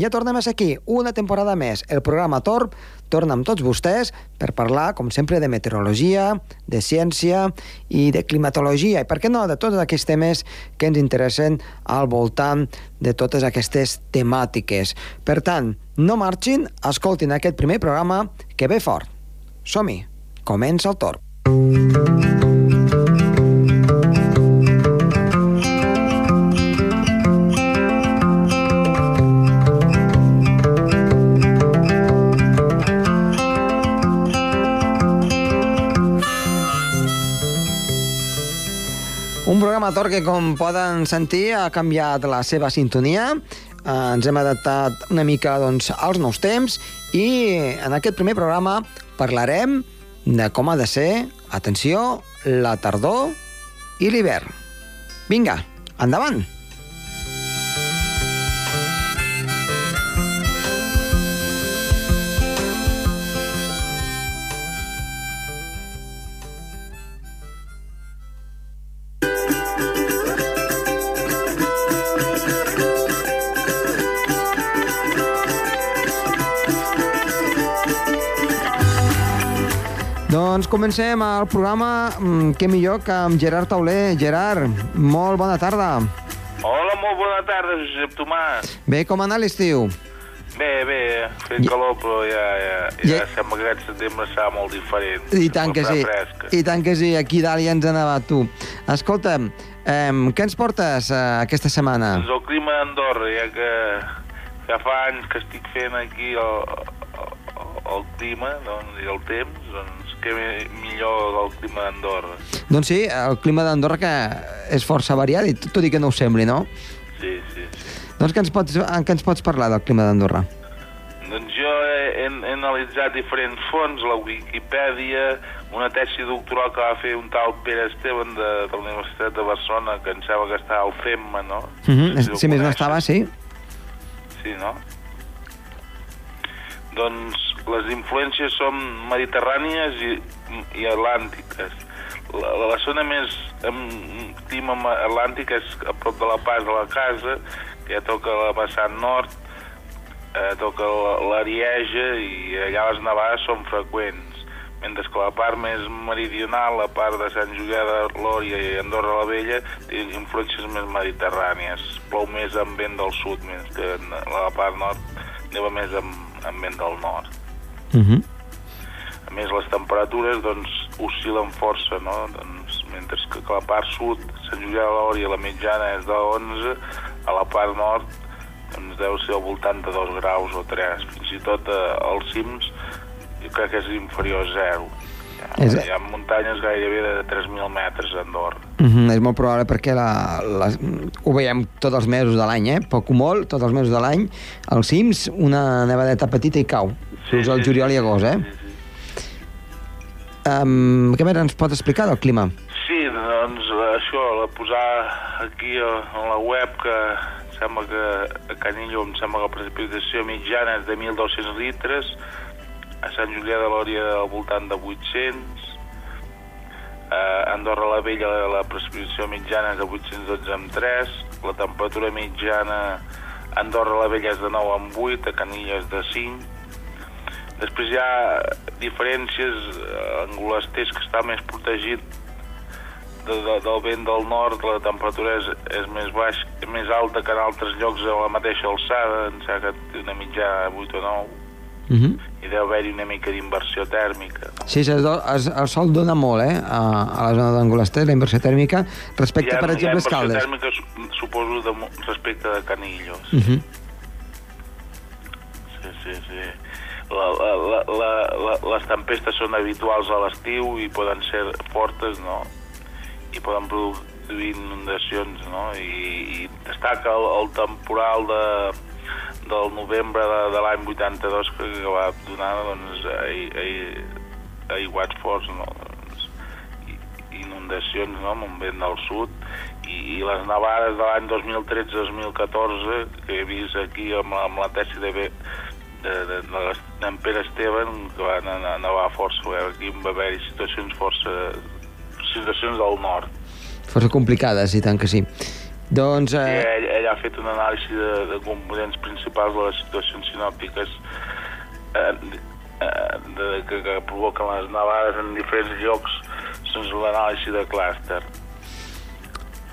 ja tornem a ser aquí, una temporada més. El programa Torb torna amb tots vostès per parlar, com sempre, de meteorologia, de ciència i de climatologia, i per què no, de tots aquests temes que ens interessen al voltant de totes aquestes temàtiques. Per tant, no marxin, escoltin aquest primer programa que ve fort. Som-hi, comença el Torb. Un programa Tor que, com poden sentir, ha canviat la seva sintonia. Eh, ens hem adaptat una mica doncs, als nous temps i en aquest primer programa parlarem de com ha de ser, atenció, la tardor i l'hivern. Vinga, endavant! Doncs comencem el programa, mm, què millor que amb Gerard Tauler. Gerard, molt bona tarda. Hola, molt bona tarda, Josep Tomàs. Bé, com ha anat l'estiu? Bé, bé, fent Ja- calor, però ja, ja, ja, Ja- sembla que aquest setembre serà molt diferent. I tant que sí. Fresca. I tant que sí, aquí dalt ja ens ha nevat tu. Escolta'm, eh, què ens portes eh, aquesta setmana? Doncs el clima d'Andorra, ja que ja fa anys que estic fent aquí el, el, el clima doncs, i el temps, doncs mi- millor del clima d'Andorra. Doncs sí, el clima d'Andorra que és força variat, i tot i que no ho sembli, no? Sí, sí, sí. Doncs què ens pots, en què ens pots parlar del clima d'Andorra? Doncs jo he, he, he analitzat diferents fonts, la Wikipedia, una tesi doctoral que va fer un tal Pere Esteban de, de la Universitat de Barcelona, que em sembla que està al FEMMA, no? Uh -huh. No sé Si ho més no estava, sí. Sí, no? Doncs les influències són mediterrànies i, i atlàntiques. La, la zona més amb clima ma- atlàntic és a prop de la pas de la casa, que ja toca la vessant nord, eh, toca la- l'Arieja i allà les nevades són freqüents. Mentre que la part més meridional, la part de Sant Julià de Lòria i Andorra la Vella, té influències més mediterrànies. Plou més amb vent del sud, mentre que la part nord neva més amb, amb vent del nord. Uh -huh. A més, les temperatures doncs, oscil·len força, no? Doncs, mentre que, que la part sud, Sant Julià de Lòria, la mitjana és de 11, a la part nord doncs, deu ser al voltant de 2 graus o 3. Fins i tot eh, als cims jo crec que és inferior a 0. Hi ha, És- hi ha muntanyes gairebé de 3.000 metres a Andorra. Uh -huh. És molt probable perquè la, la, ho veiem tots els mesos de l'any, eh? Poc o molt, tots els mesos de l'any. Als cims, una nevadeta petita i cau. Fins al juliol i agost, eh? Sí, sí. Um, què més ens pot explicar del clima? Sí, doncs això, la posar aquí a, a la web que sembla que a Canillo em sembla que la precipitació mitjana és de 1.200 litres, a Sant Julià de Lòria al voltant de 800, a Andorra la Vella la, la precipitació mitjana és de 812 amb 3, la temperatura mitjana a Andorra la Vella és de 9 amb 8, a Canillo és de 5, Després hi ha diferències eh, en Golesters, que està més protegit de, de, del vent del nord, la temperatura és, és més baix, més alta que en altres llocs a la mateixa alçada, em sembla que té una mitjana de 8 o 9, Uh -huh. i deu haver-hi una mica d'inversió tèrmica. No? Sí, es, es, el sol dona molt, eh? A, a la zona d'Angolester, la inversió tèrmica, respecte, per exemple, a inversió Escaldes. tèrmica, su- suposo, de, respecte de Canillos. Uh -huh. Sí, sí, sí. La, la, la, les tempestes són habituals a l'estiu i poden ser fortes, no? I poden produir inundacions, no? I, i destaca el, el temporal de, del novembre de, de l'any 82 que, que va donar doncs, ai, ai, aiguats forts, no? Doncs, inundacions no? amb un vent del sud i, i les nevades de l'any 2013-2014 que he vist aquí amb amb la tesi de, de, de, de, d'en Pere Esteban que van anar, nevar força eh? aquí va haver situacions força situacions del nord Força complicades, i tant que sí. Doncs... Eh... Eh, Ell, ell ha fet una anàlisi de, de components principals de les situacions sinòptiques eh, eh, de, que, que provoquen les nevades en diferents llocs sense l'anàlisi de clúster.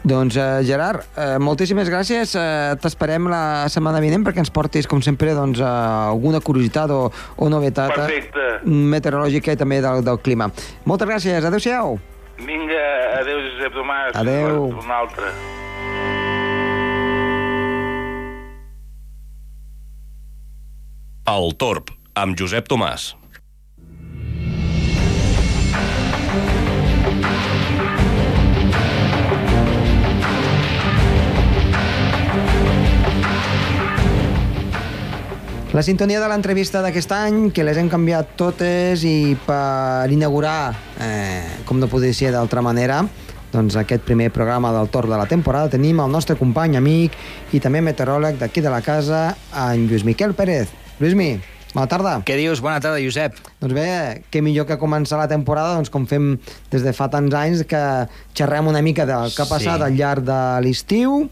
Doncs, eh, Gerard, eh, moltíssimes gràcies. Eh, T'esperem la setmana vinent perquè ens portis, com sempre, doncs, eh, alguna curiositat o, o novetat Perfecte. meteorològica i també del, del clima. Moltes gràcies. Adéu-siau. Vinga, adéu Josep Tomàs. Adéu. Un altre. El Torb, amb Josep Tomàs. La sintonia de l'entrevista d'aquest any, que les hem canviat totes i per inaugurar, eh, com no podia ser d'altra manera, doncs aquest primer programa del torn de la temporada tenim el nostre company, amic i també meteoròleg d'aquí de la casa, en Lluís Miquel Pérez. Lluïsmi, bona tarda. Què dius? Bona tarda, Josep. Doncs bé, què millor que començar la temporada doncs, com fem des de fa tants anys que xerrem una mica del que ha passat Sí. al llarg de l'estiu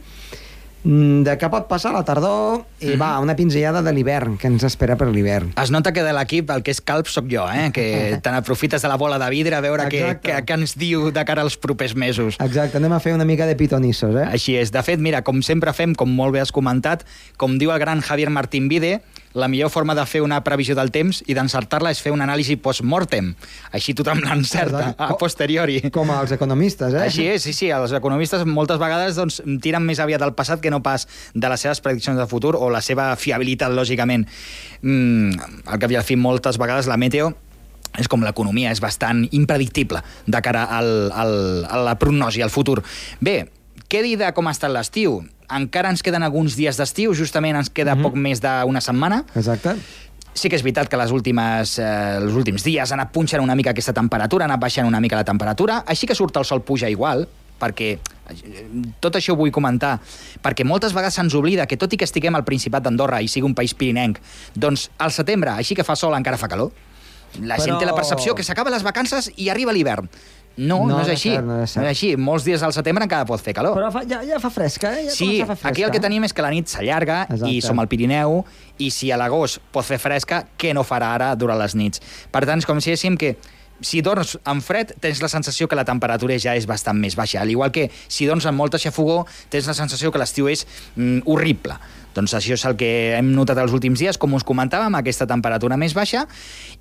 de què pot passar la tardor i va, una pinzellada de l'hivern que ens espera per l'hivern. Es nota que de l'equip el que és calp sóc jo, eh? que te n'aprofites de la bola de vidre a veure què, què, què ens diu de cara als propers mesos. Exacte, anem a fer una mica de pitonissos, eh? Així és. De fet, mira, com sempre fem, com molt bé has comentat, com diu el gran Javier Martín Vide, la millor forma de fer una previsió del temps i d'encertar-la és fer una anàlisi post-mortem. Així tothom l'encerta, a posteriori. Com els economistes, eh? Així és, sí, sí. Els economistes moltes vegades doncs, tiren més aviat del passat que no pas de les seves prediccions de futur o la seva fiabilitat, lògicament. Mm, al cap i al fi, moltes vegades la meteo és com l'economia, és bastant impredictible de cara al, al, a la prognosi, al futur. Bé, què dir de com ha estat l'estiu? Encara ens queden alguns dies d'estiu, justament ens queda mm -hmm. poc més d'una setmana. Exacte. Sí que és veritat que les últimes, eh, els últims dies ha anat punxant una mica aquesta temperatura, ha anat baixant una mica la temperatura, així que surt el sol puja igual, perquè eh, tot això ho vull comentar, perquè moltes vegades se'ns oblida que tot i que estiguem al Principat d'Andorra i sigui un país pirinenc, doncs al setembre, així que fa sol, encara fa calor. La gent Però- té la percepció que s'acaben les vacances i arriba l'hivern. No, No, no, és així. cert, no és cert. no és així. Molts dies al setembre encara pot fer calor. Però fa, ja, ja fa fresca, eh? Ja Sí, comença a fer fresca. aquí el que tenim és que la nit s'allarga i som al Pirineu i si a l'agost pot fer fresca, què no farà ara durant les nits? Per tant, és com si diguéssim que si dorms amb fred, tens la sensació que la temperatura ja és bastant més baixa. Al igual que si dorms amb molta xafogó, tens la sensació que l'estiu és mm, horrible. Doncs això és el que hem notat els últims dies, com us comentàvem, aquesta temperatura més baixa,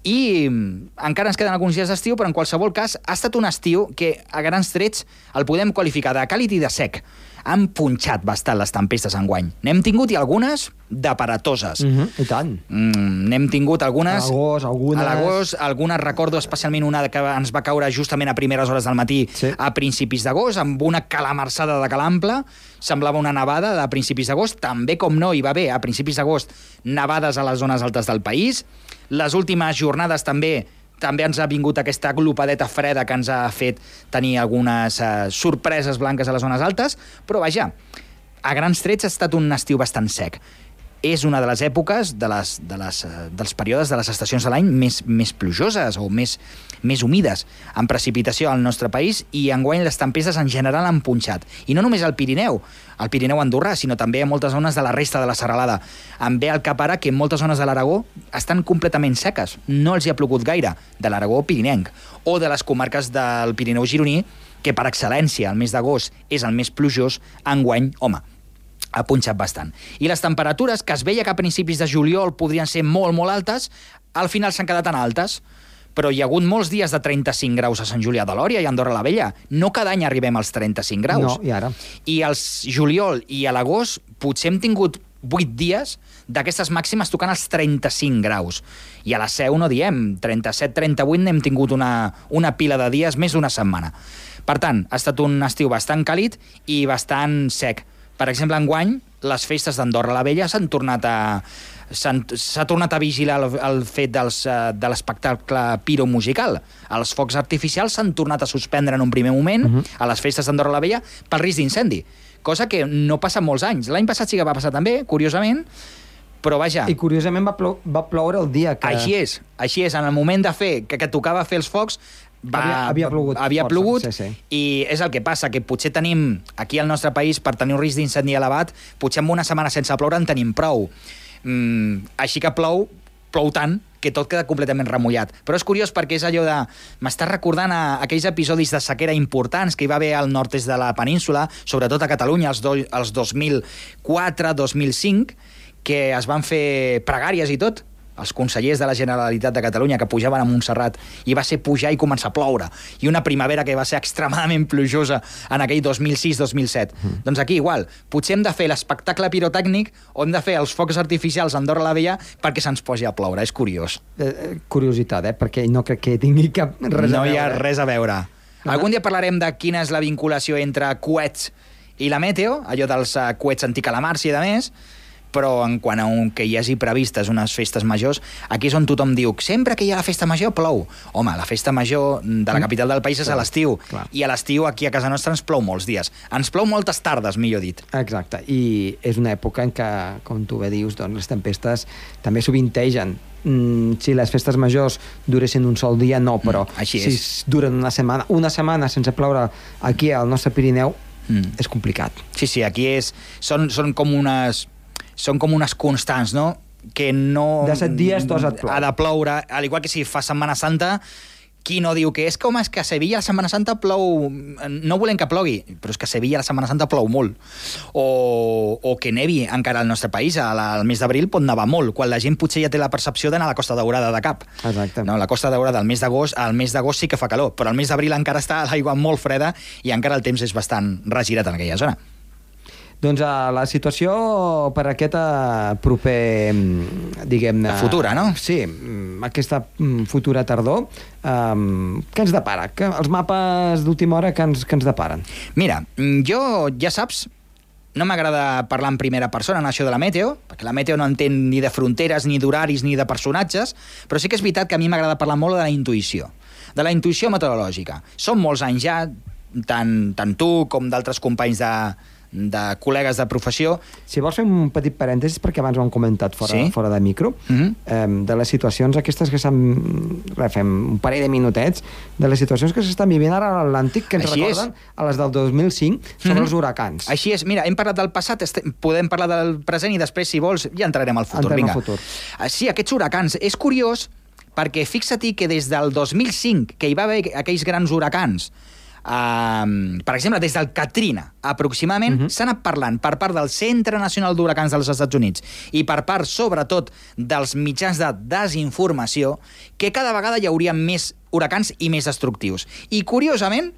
i mm, encara ens queden alguns dies d'estiu, però en qualsevol cas ha estat un estiu que a grans trets el podem qualificar de càlid i de sec. Han punxat bastant les tempestes enguany. N'hem tingut i algunes d'aparatoses. Mm. Mhm, I tant. Mm, N'hem tingut algunes... A l'agost, algunes. A l'agost, algunes recordo especialment una que ens va caure justament a primeres hores del matí Sí. a principis d'agost, amb una calamarsada de calample, semblava una nevada de principis d'agost, també com no hi va haver a principis d'agost nevades a les zones altes del país. Les últimes jornades també també ens ha vingut aquesta glopadeta freda que ens ha fet tenir algunes eh, sorpreses blanques a les zones altes, però vaja, a grans trets ha estat un estiu bastant sec. És una de les èpoques, de les, de les, eh, dels períodes de les estacions de l'any més, més plujoses o més, més humides en precipitació al nostre país i enguany les tempestes en general han punxat. I no només al Pirineu, al Pirineu andorrà, sinó també a moltes zones de la resta de la serralada. Em ve al cap ara que moltes zones de l'Aragó estan completament seques. No els hi ha plogut gaire, de l'Aragó pirinenc, o de les comarques del Pirineu gironí, que per excel·lència el mes d'agost és el més plujós, enguany, home, ha punxat bastant. I les temperatures, que es veia que a principis de juliol podrien ser molt, molt altes, al final s'han quedat tan altes. Però hi ha hagut molts dies de 35 graus a Sant Julià de Lòria i Andorra la Vella. No cada any arribem als 35 graus. No, i ara? I als juliol i a l'agost potser hem tingut 8 dies d'aquestes màximes tocant els 35 graus. I a la Seu no diem, 37-38 n'hem tingut una, una pila de dies, més d'una setmana. Per tant, ha estat un estiu bastant càlid i bastant sec. Per exemple, enguany, les festes d'Andorra la Vella s'han tornat a s'ha tornat a vigilar el, el fet dels, eh, de l'espectacle piromusical. Els focs artificials s'han tornat a suspendre en un primer moment uh -huh. a les festes d'Andorra la Vella pel risc d'incendi, cosa que no passa molts anys. L'any passat sí que va passar també, curiosament, però vaja... I curiosament va, plou, va ploure el dia que... Així és, així és. En el moment de fer, que, que tocava fer els focs, va, Havia- havia plogut havia força, plogut sí, sí. i és el que passa, que potser tenim aquí al nostre país, per tenir un risc d'incendi elevat, potser amb una setmana sense ploure en tenim prou. Mm, així que plou, plou tant que tot queda completament remullat. Però és curiós perquè és allò de... M'està recordant a aquells episodis de sequera importants que hi va haver al nord-est de la península, sobretot a Catalunya, els, do, els 2004-2005, que es van fer pregàries i tot, els consellers de la Generalitat de Catalunya que pujaven a Montserrat i va ser pujar i començar a ploure i una primavera que va ser extremadament plujosa en aquell 2006-2007 mm. doncs aquí igual, potser hem de fer l'espectacle pirotècnic o hem de fer els focs artificials a Andorra la Vella perquè se'ns posi a ploure, és curiós Eh, eh, curiositat, eh? perquè no crec que tingui cap res no a hi ha veure. res a veure algun dia parlarem de quina és la vinculació entre coets i la meteo, allò dels uh, coets anticalamars i de més, però en quant a un, que hi hagi previstes unes festes majors, aquí és on tothom diu sempre que hi ha la festa major plou. Home, la festa major de la capital del país és a l'estiu, i a l'estiu aquí a casa nostra ens plou molts dies. Ens plou moltes tardes, millor dit. Exacte, i és una època en què, com tu bé dius, doncs, les tempestes també sovintegen. Mm, si les festes majors duressin un sol dia, no, però Mm, així si és. s- duren una setmana, una setmana sense ploure aquí al nostre Pirineu, Mm. és complicat. Sí, sí, aquí és... Són, són com unes... Són com unes constants, no? Que no... De set dies, dos et plou. Ha de ploure, al igual que si fa Setmana Santa, qui no diu que és com és que a Sevilla la Setmana Santa plou... No volem que plogui, però és que a Sevilla la Setmana Santa plou molt. O, o que nevi encara al nostre país, al, al mes d'abril pot nevar molt, quan la gent potser ja té la percepció d'anar a la Costa Daurada de cap. Exacte. No, la Costa Daurada al mes d'agost, al mes d'agost sí que fa calor, però al mes d'abril encara està l'aigua molt freda i encara el temps és bastant regirat en aquella zona. Doncs uh, la situació per aquest uh, proper, mm, diguem-ne... Futura, no? Sí, mm, aquesta mm, futura tardor, um, què ens depara? Que, els mapes d'última hora que ens, que ens deparen? Mira, jo, ja saps, no m'agrada parlar en primera persona en això de la meteo, perquè la meteo no entén ni de fronteres, ni d'horaris, ni de personatges, però sí que és veritat que a mi m'agrada parlar molt de la intuïció, de la intuïció meteorològica. Són molts anys ja, tant, tant tu com d'altres companys de, de col·legues de professió, Si vols fer un petit parèntesis, perquè abans ho hem comentat fora, Sí? fora de micro, Mhm. eh, de les situacions aquestes que s'han... Fem un parell de minutets, de les situacions que s'estan vivint ara a l'Atlàntic, que ens Així és. recorden a les del 2005 sobre Mhm. els huracans. Així és, mira, hem parlat del passat, este- podem parlar del present i després, si vols, ja entrarem al futur. Entrem al Vinga. futur. Ah, Sí, aquests huracans. És curiós perquè fixa-t'hi que des del 2005, que hi va haver aquells grans huracans, Um, per exemple, des del Katrina, aproximadament, uh Mhm. -huh. s'ha anat parlant per part del Centre Nacional d'Huracans dels Estats Units i per part, sobretot, dels mitjans de desinformació, que cada vegada hi hauria més huracans i més destructius. I, curiosament,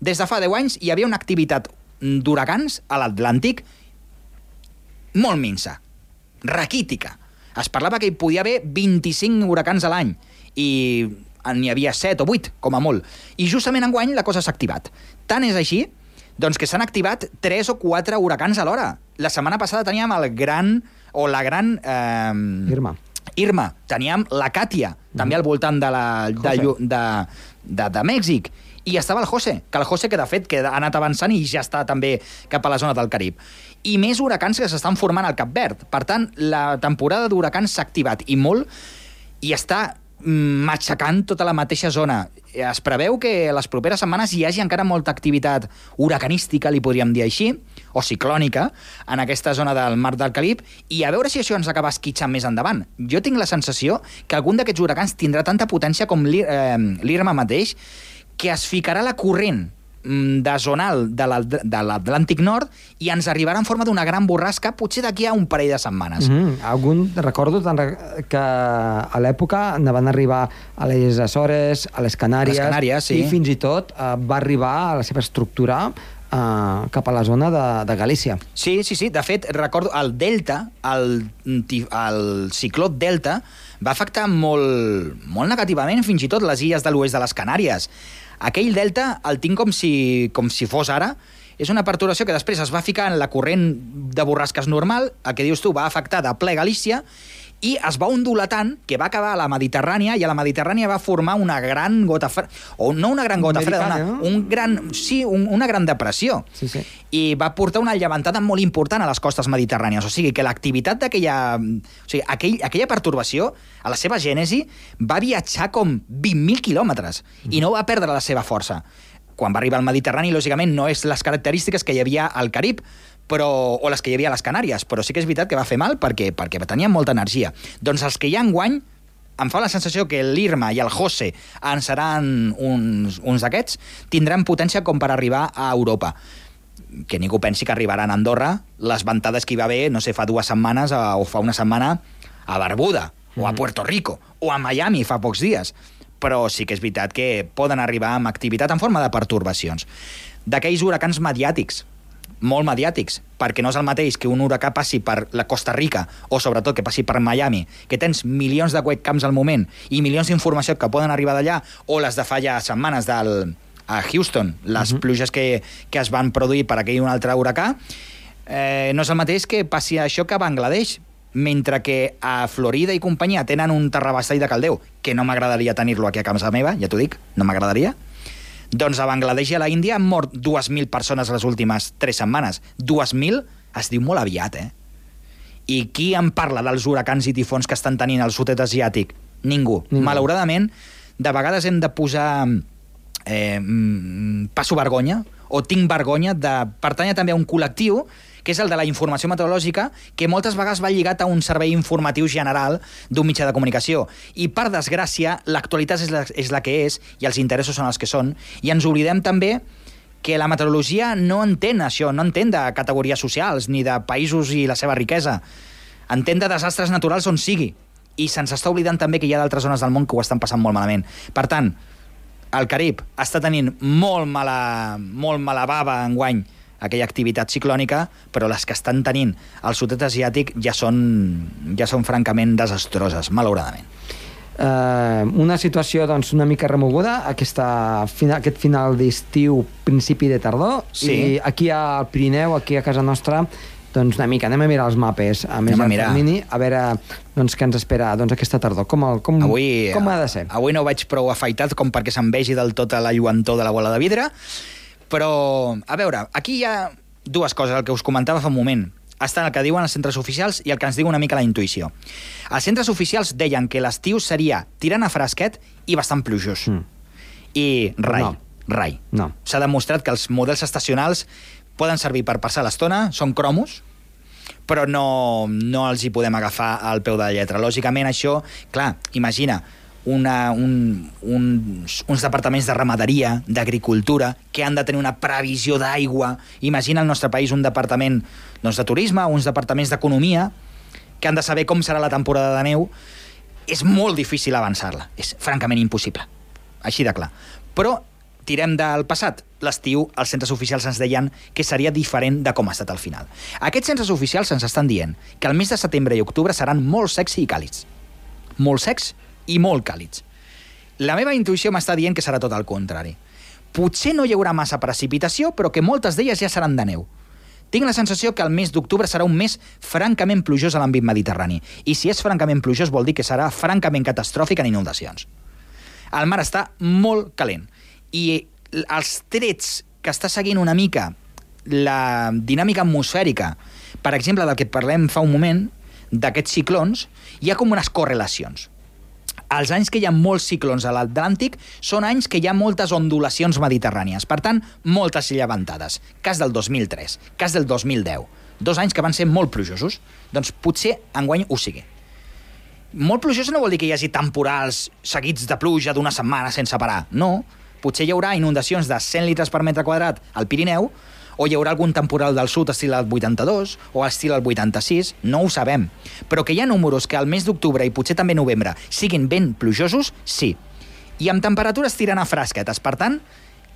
des de fa 10 anys hi havia una activitat d'huracans a l'Atlàntic molt minsa, raquítica. Es parlava que hi podia haver 25 huracans a l'any i n'hi havia 7 o 8, com a molt. I justament enguany la cosa s'ha activat. Tant és així doncs que s'han activat 3 o 4 huracans alhora. La setmana passada teníem el gran, o la gran... Eh, Irma. Irma. Teníem la Càtia, també al voltant de, la, de, de, de, de Mèxic. I estava el José, que el José que de fet que ha anat avançant i ja està també cap a la zona del Carib. I més huracans que s'estan formant al Cap Verd. Per tant, la temporada d'huracans s'ha activat i molt i està mm, matxacant tota la mateixa zona. Es preveu que les properes setmanes hi hagi encara molta activitat huracanística, li podríem dir així, o ciclònica, en aquesta zona del mar del Carib, i a veure si això ens acaba esquitxant més endavant. Jo tinc la sensació que algun d'aquests huracans tindrà tanta potència com eh, l'Irma mateix, que es ficarà la corrent mm, de zonal de l'At- de l'Atlàntic Nord i ens arribarà en forma d'una gran borrasca potser d'aquí a un parell de setmanes. Mm -hmm. Algun, recordo que a l'època ne van arribar a les Açores, a les Canàries, Les Canàries, sí. i fins i tot eh, va arribar a la seva estructura eh, cap a la zona de, de Galícia. Sí, sí, sí. De fet, recordo, el Delta, el, el cicló Delta, va afectar molt, molt negativament fins i tot les illes de l'oest de les Canàries. Aquell Delta el tinc com si, com si fos ara, és una perturbació que després es va ficar en la corrent de borrasques normal, el que dius tu va afectar de ple Galícia, i es va ondular tant que va acabar a la Mediterrània i a la Mediterrània va formar una gran gota freda, o no una gran gota freda, una, no? un gran, sí, un, una gran depressió. Sí, sí. I va portar una llevantada molt important a les costes mediterrànies. O sigui, que l'activitat d'aquella... O sigui, aquell, aquella pertorbació, a la seva gènesi, va viatjar com 20.000 quilòmetres i no va perdre la seva força. Quan va arribar al Mediterrani, lògicament, no és les característiques que hi havia al Carib, però, o les que hi havia a les Canàries, però sí que és veritat que va fer mal perquè, perquè tenia molta energia. Doncs els que hi ha enguany, em fa la sensació que l'Irma i el José en seran uns, uns d'aquests, tindran potència com per arribar a Europa que ningú pensi que arribaran a Andorra les ventades que hi va haver, no sé, fa dues setmanes a, o fa una setmana a Barbuda, o a Puerto Rico, o a Miami fa pocs dies. Però sí que és veritat que poden arribar amb activitat en forma de pertorbacions. D'aquells huracans mediàtics, molt mediàtics, perquè no és el mateix que un huracà passi per la Costa Rica o sobretot que passi per Miami, que tens milions de webcams al moment i milions d'informació que poden arribar d'allà, o les de fa ja setmanes del, a Houston, les uh -huh. pluges que, que es van produir per aquell un altre huracà, eh, no és el mateix que passi això que a Bangladesh, mentre que a Florida i companyia tenen un terrabastall de caldeu, que no m'agradaria tenir-lo aquí a casa meva, ja t'ho dic, no m'agradaria, doncs a Bangladesh i a la Índia han mort 2.000 persones les últimes 3 setmanes. 2.000 es diu molt aviat, eh? I qui en parla dels huracans i tifons que estan tenint al sud-est asiàtic? Ningú. Ningú. Malauradament, de vegades hem de posar eh, mm, passo vergonya o tinc vergonya de pertànyer també a un col·lectiu que és el de la informació meteorològica, que moltes vegades va lligat a un servei informatiu general d'un mitjà de comunicació. I, per desgràcia, l'actualitat és, la, és la que és i els interessos són els que són. I ens oblidem també que la meteorologia no entén això, no entén de categories socials ni de països i la seva riquesa. Entén de desastres naturals on sigui. I se'ns està oblidant també que hi ha d'altres zones del món que ho estan passant molt malament. Per tant, el Carib està tenint molt mala, molt mala bava enguany aquella activitat ciclònica, però les que estan tenint al sud-est asiàtic ja són, ja són francament desastroses, malauradament. eh, una situació doncs, una mica remoguda, aquesta, fina, aquest final d'estiu, principi de tardor, Sí. i aquí al Pirineu, aquí a casa nostra, doncs una mica, anem a mirar els mapes a més Anem a termini, a veure doncs, què ens espera doncs, aquesta tardor. Com, el, com, Avui, com ha de ser? Avui no vaig prou afaitat com perquè se'n vegi del tot a la lluentor de la bola de vidre, però, a veure, aquí hi ha dues coses, el que us comentava fa un moment. Està el que diuen els centres oficials i el que ens diu una mica la intuïció. Els centres oficials deien que l'estiu seria tirant a fresquet i bastant plujós. Mm. I rai, No. rai. No. S'ha demostrat que els models estacionals poden servir per passar l'estona, són cromos, però no, no els hi podem agafar al peu de la lletra. Lògicament, això, clar, imagina, una, un, uns, uns departaments de ramaderia, d'agricultura, que han de tenir una previsió d'aigua. Imagina al nostre país un departament doncs, de turisme, uns departaments d'economia, que han de saber com serà la temporada de neu. És molt difícil avançar-la. És francament impossible. Així de clar. Però tirem del passat. L'estiu, els centres oficials ens deien que seria diferent de com ha estat al final. Aquests centres oficials ens estan dient que el mes de setembre i octubre seran molt sexy i càlids. Molt secs i molt càlids. La meva intuïció m'està dient que serà tot el contrari. Potser no hi haurà massa precipitació, però que moltes d'elles ja seran de neu. Tinc la sensació que el mes d'octubre serà un mes francament plujós a l'àmbit mediterrani. I si és francament plujós vol dir que serà francament catastròfic en inundacions. El mar està molt calent. I els trets que està seguint una mica la dinàmica atmosfèrica, per exemple, del que parlem fa un moment, d'aquests ciclons, hi ha com unes correlacions. Els anys que hi ha molts ciclons a l'Atlàntic són anys que hi ha moltes ondulacions mediterrànies. Per tant, moltes llevantades. Cas del 2003, cas del 2010. Dos anys que van ser molt plujosos. Doncs potser enguany ho sigui. Molt plujós no vol dir que hi hagi temporals seguits de pluja d'una setmana sense parar. No. Potser hi haurà inundacions de 100 litres per metre quadrat al Pirineu, o hi haurà algun temporal del sud estil al 82 o estil al 86, no ho sabem. Però que hi ha números que al mes d'octubre i potser també novembre siguin ben plujosos, sí. I amb temperatures tirant a fresquetes. Per tant,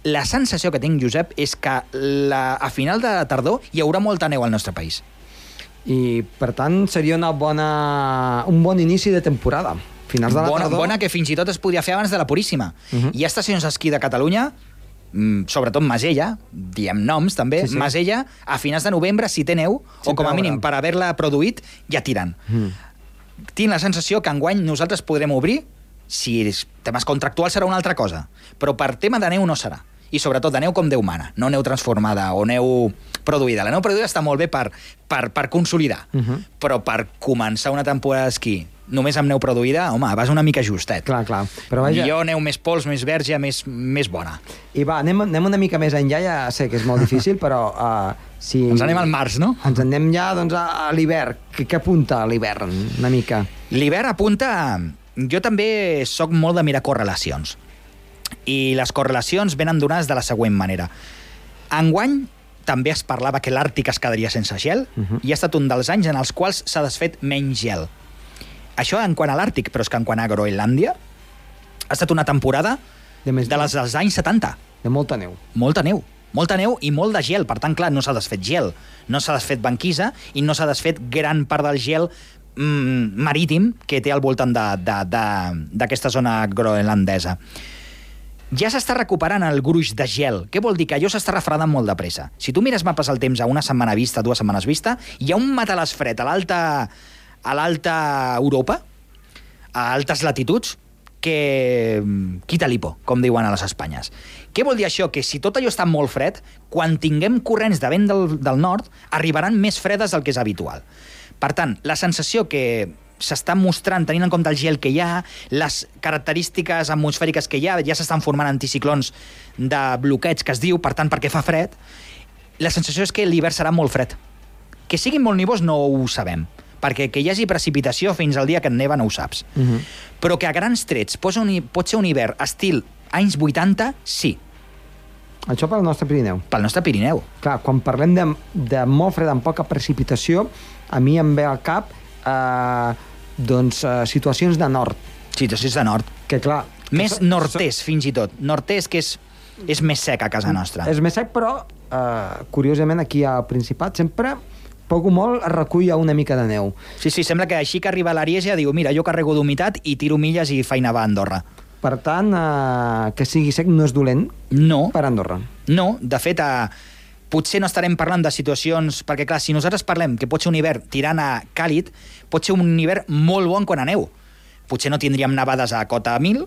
la sensació que tinc, Josep, és que la, a final de tardor hi haurà molta neu al nostre país. I, per tant, seria una bona, un bon inici de temporada. Finals de la bona, tardor... bona que fins i tot es podria fer abans de la Puríssima. Uh Mhm. -huh. Hi ha estacions d'esquí de Catalunya, sobretot Masella, diem noms també, Sí, sí, sí. sí. Masella, a finals de novembre, si té neu, o Sempre com a mínim per haver-la produït, ja tiren. Mm. tinc la sensació que enguany nosaltres podrem obrir, si temes contractuals serà una altra cosa, però per tema de neu no serà. I sobretot de neu com Déu mana, no neu transformada o neu produïda. La neu produïda està molt bé per, per, per consolidar, uh -huh. però per començar una temporada d'esquí només amb neu produïda, home, vas una mica justet. Clar, clar. Però vaja... Millor neu més pols, més verge, més, més bona. I va, anem, anem una mica més enllà, ja sé que és molt difícil, però uh, si... Ens anem al març, no? Ens anem ja doncs, a, a l'hivern. Què, què apunta a l'hivern, una mica? L'hivern apunta... Jo també sóc molt de mirar correlacions. I les correlacions venen donades de la següent manera. Enguany també es parlava que l'Àrtic es quedaria sense gel uh -huh. i ha estat un dels anys en els quals s'ha desfet menys gel. Això en quant a l'Àrtic, però és que en quant a Groenlàndia ha estat una temporada De més de les dels anys 70. De molta neu. Molta neu. Molta neu i molt de gel. Per tant, clar, no s'ha desfet gel, no s'ha desfet banquisa i no s'ha desfet gran part del gel mm, marítim que té al voltant d'aquesta zona groenlandesa. Ja s'està recuperant el gruix de gel. Què vol dir? Que allò s'està refredant molt de pressa. Si tu mires mapes al temps a una setmana vista, dues setmanes vista, hi ha un matalàs fred a l'alta a l'alta Europa, a altes latituds, que mm, quita l'hipo, com diuen a les Espanyes. Què vol dir això? Que si tot allò està molt fred, quan tinguem corrents de vent del, del nord, arribaran més fredes del que és habitual. Per tant, la sensació que s'està mostrant, tenint en compte el gel que hi ha, les característiques atmosfèriques que hi ha, ja s'estan formant anticiclons de bloqueig, que es diu, per tant, perquè fa fred, la sensació és que l'hivern serà molt fred. Que siguin molt nivós no ho sabem, perquè que hi hagi precipitació fins al dia que et neva no ho saps. Uh -huh. Però que a grans trets pot ser un, pot ser un hivern estil anys 80, sí, Això pel nostre Pirineu. pel nostre Pirineu. Clar, quan parlem de, de molt fred amb poca precipitació, a mi em ve al cap eh, doncs, eh, situacions de nord, Situacions de nord. que clar... que Més so- nord-est, fins i tot. Nord-est, que és, és més sec a casa nostra. És més sec, però, eh, curiosament, aquí al Principat sempre poc o molt es recull una mica de neu. Sí, sí, sembla que així que arriba l'Ariesia diu, mira, jo carrego d'humitat i tiro milles i feina va a Andorra. Per tant, eh, que sigui sec no és dolent No, per Andorra. no, de fet, eh, potser no estarem parlant de situacions... Perquè, clar, si nosaltres parlem que pot ser un hivern tirant a càlid, pot ser un hivern molt bon quan a neu. Potser no tindríem nevades a cota 1000,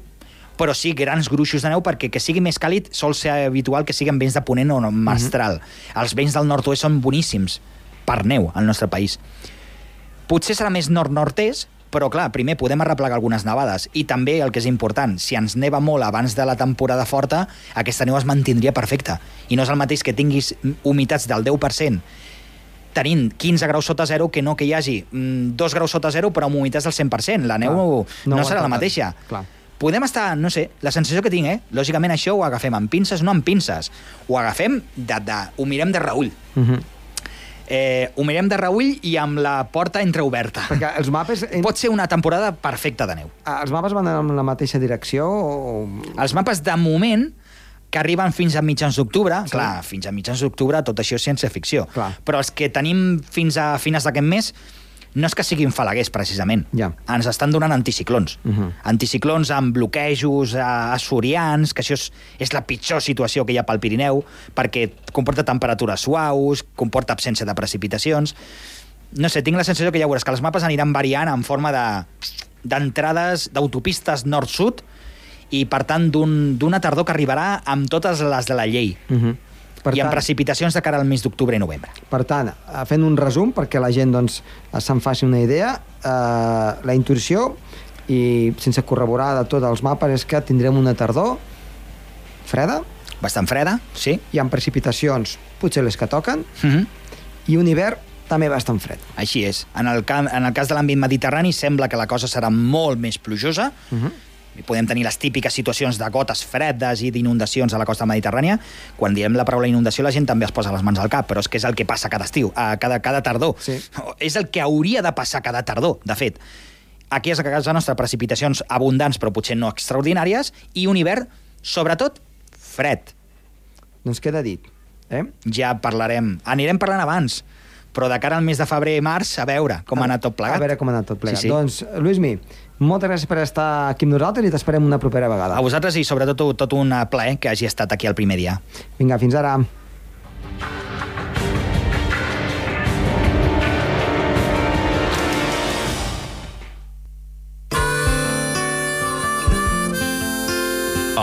però sí grans gruixos de neu perquè que sigui més càlid sol ser habitual que siguin vents de ponent o mestral. Els vents del nord-oest són boníssims per neu al nostre país. Potser serà més nord-nord-est, però clar, primer podem arreplegar algunes nevades i també el que és important, si ens neva molt abans de la temporada forta, aquesta neu es mantindria perfecta. I no és el mateix que tinguis humitats del 10% tenint 15 graus sota zero que no que hi hagi mm, 2 graus sota zero però amb humitats del 100%. La neu Clar, no, no serà la mateixa. Clar. Podem estar, no sé, la sensació que tinc, eh? Lògicament això ho agafem amb pinces, no amb pinces. Ho agafem, de, de, ho mirem de reull. Uh -huh. Eh, ho mirem de reull i amb la porta entreoberta. Perquè els mapes, Pot ser una temporada perfecta de neu. els mapes van en la mateixa direcció o... Els mapes de moment que arriben fins a mitjans d'octubre, sí. clar, fins a mitjans d'octubre tot això és ciència-ficció, però els que tenim fins a finals d'aquest mes no és que siguin falaguers, precisament. Ja. Ens estan donant anticiclons. Uh -huh. Anticiclons amb bloquejos eh, açorians, que això és, és la pitjor situació que hi ha pel Pirineu, perquè comporta temperatures suaus, comporta absència de precipitacions... No sé, tinc la sensació que ja veuràs que els mapes aniran variant en forma de d'entrades d'autopistes nord-sud i, per tant, d'un- d'una tardor que arribarà amb totes les de la llei Uh -huh. Per i amb tant, precipitacions de cara al mes d'octubre i novembre. per tant, eh, fent un resum perquè la gent doncs, se'n faci una idea, eh, la intuïció i sense corroborar de tots els mapes és que tindrem una tardor freda Bastant freda, sí. i amb precipitacions potser les que toquen Uh -huh. i un hivern també bastant fred. Així és. En el, en el cas de l'àmbit mediterrani sembla que la cosa serà molt més plujosa. Uh -huh. I podem tenir les típiques situacions de gotes fredes i d'inundacions a la costa mediterrània. Quan diem la paraula inundació, la gent també es posa les mans al cap, però és que és el que passa cada estiu, a cada, cada tardor. Sí. És el que hauria de passar cada tardor, de fet. Aquí és a casa nostra precipitacions abundants, però potser no extraordinàries, i un hivern, sobretot, fred. Doncs queda dit. Eh? Ja parlarem, anirem parlant abans, però de cara al mes de febrer i març, a veure com ha anat tot plegat. A veure com ha anat tot plegat. Sí, sí. Doncs, Lluís moltes gràcies per estar aquí amb nosaltres i t'esperem una propera vegada. A vosaltres i sobretot tot un eh, plaer que hagi estat aquí el primer dia. Vinga, fins ara.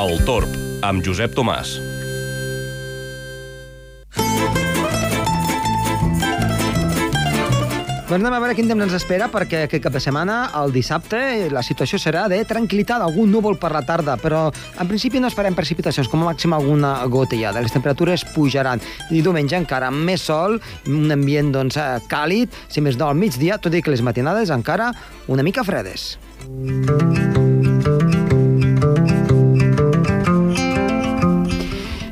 El Torb, amb Josep Tomàs. Doncs anem a veure quin temps ens espera, perquè aquest cap de setmana, el dissabte, la situació serà de tranquil·litat, algun núvol per la tarda, però en principi no esperem precipitacions, com a màxim alguna gotellada. Les temperatures pujaran. I diumenge encara més sol, un ambient doncs, eh, càlid, si més no al migdia, tot i que les matinades encara una mica fredes.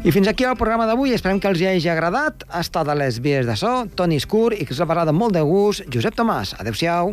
I fins aquí el programa d'avui. Esperem que els hi hagi agradat. Ha estat a les vies de so, Toni Escur, i que us ha parlat amb molt de gust, Josep Tomàs. Adéu-siau.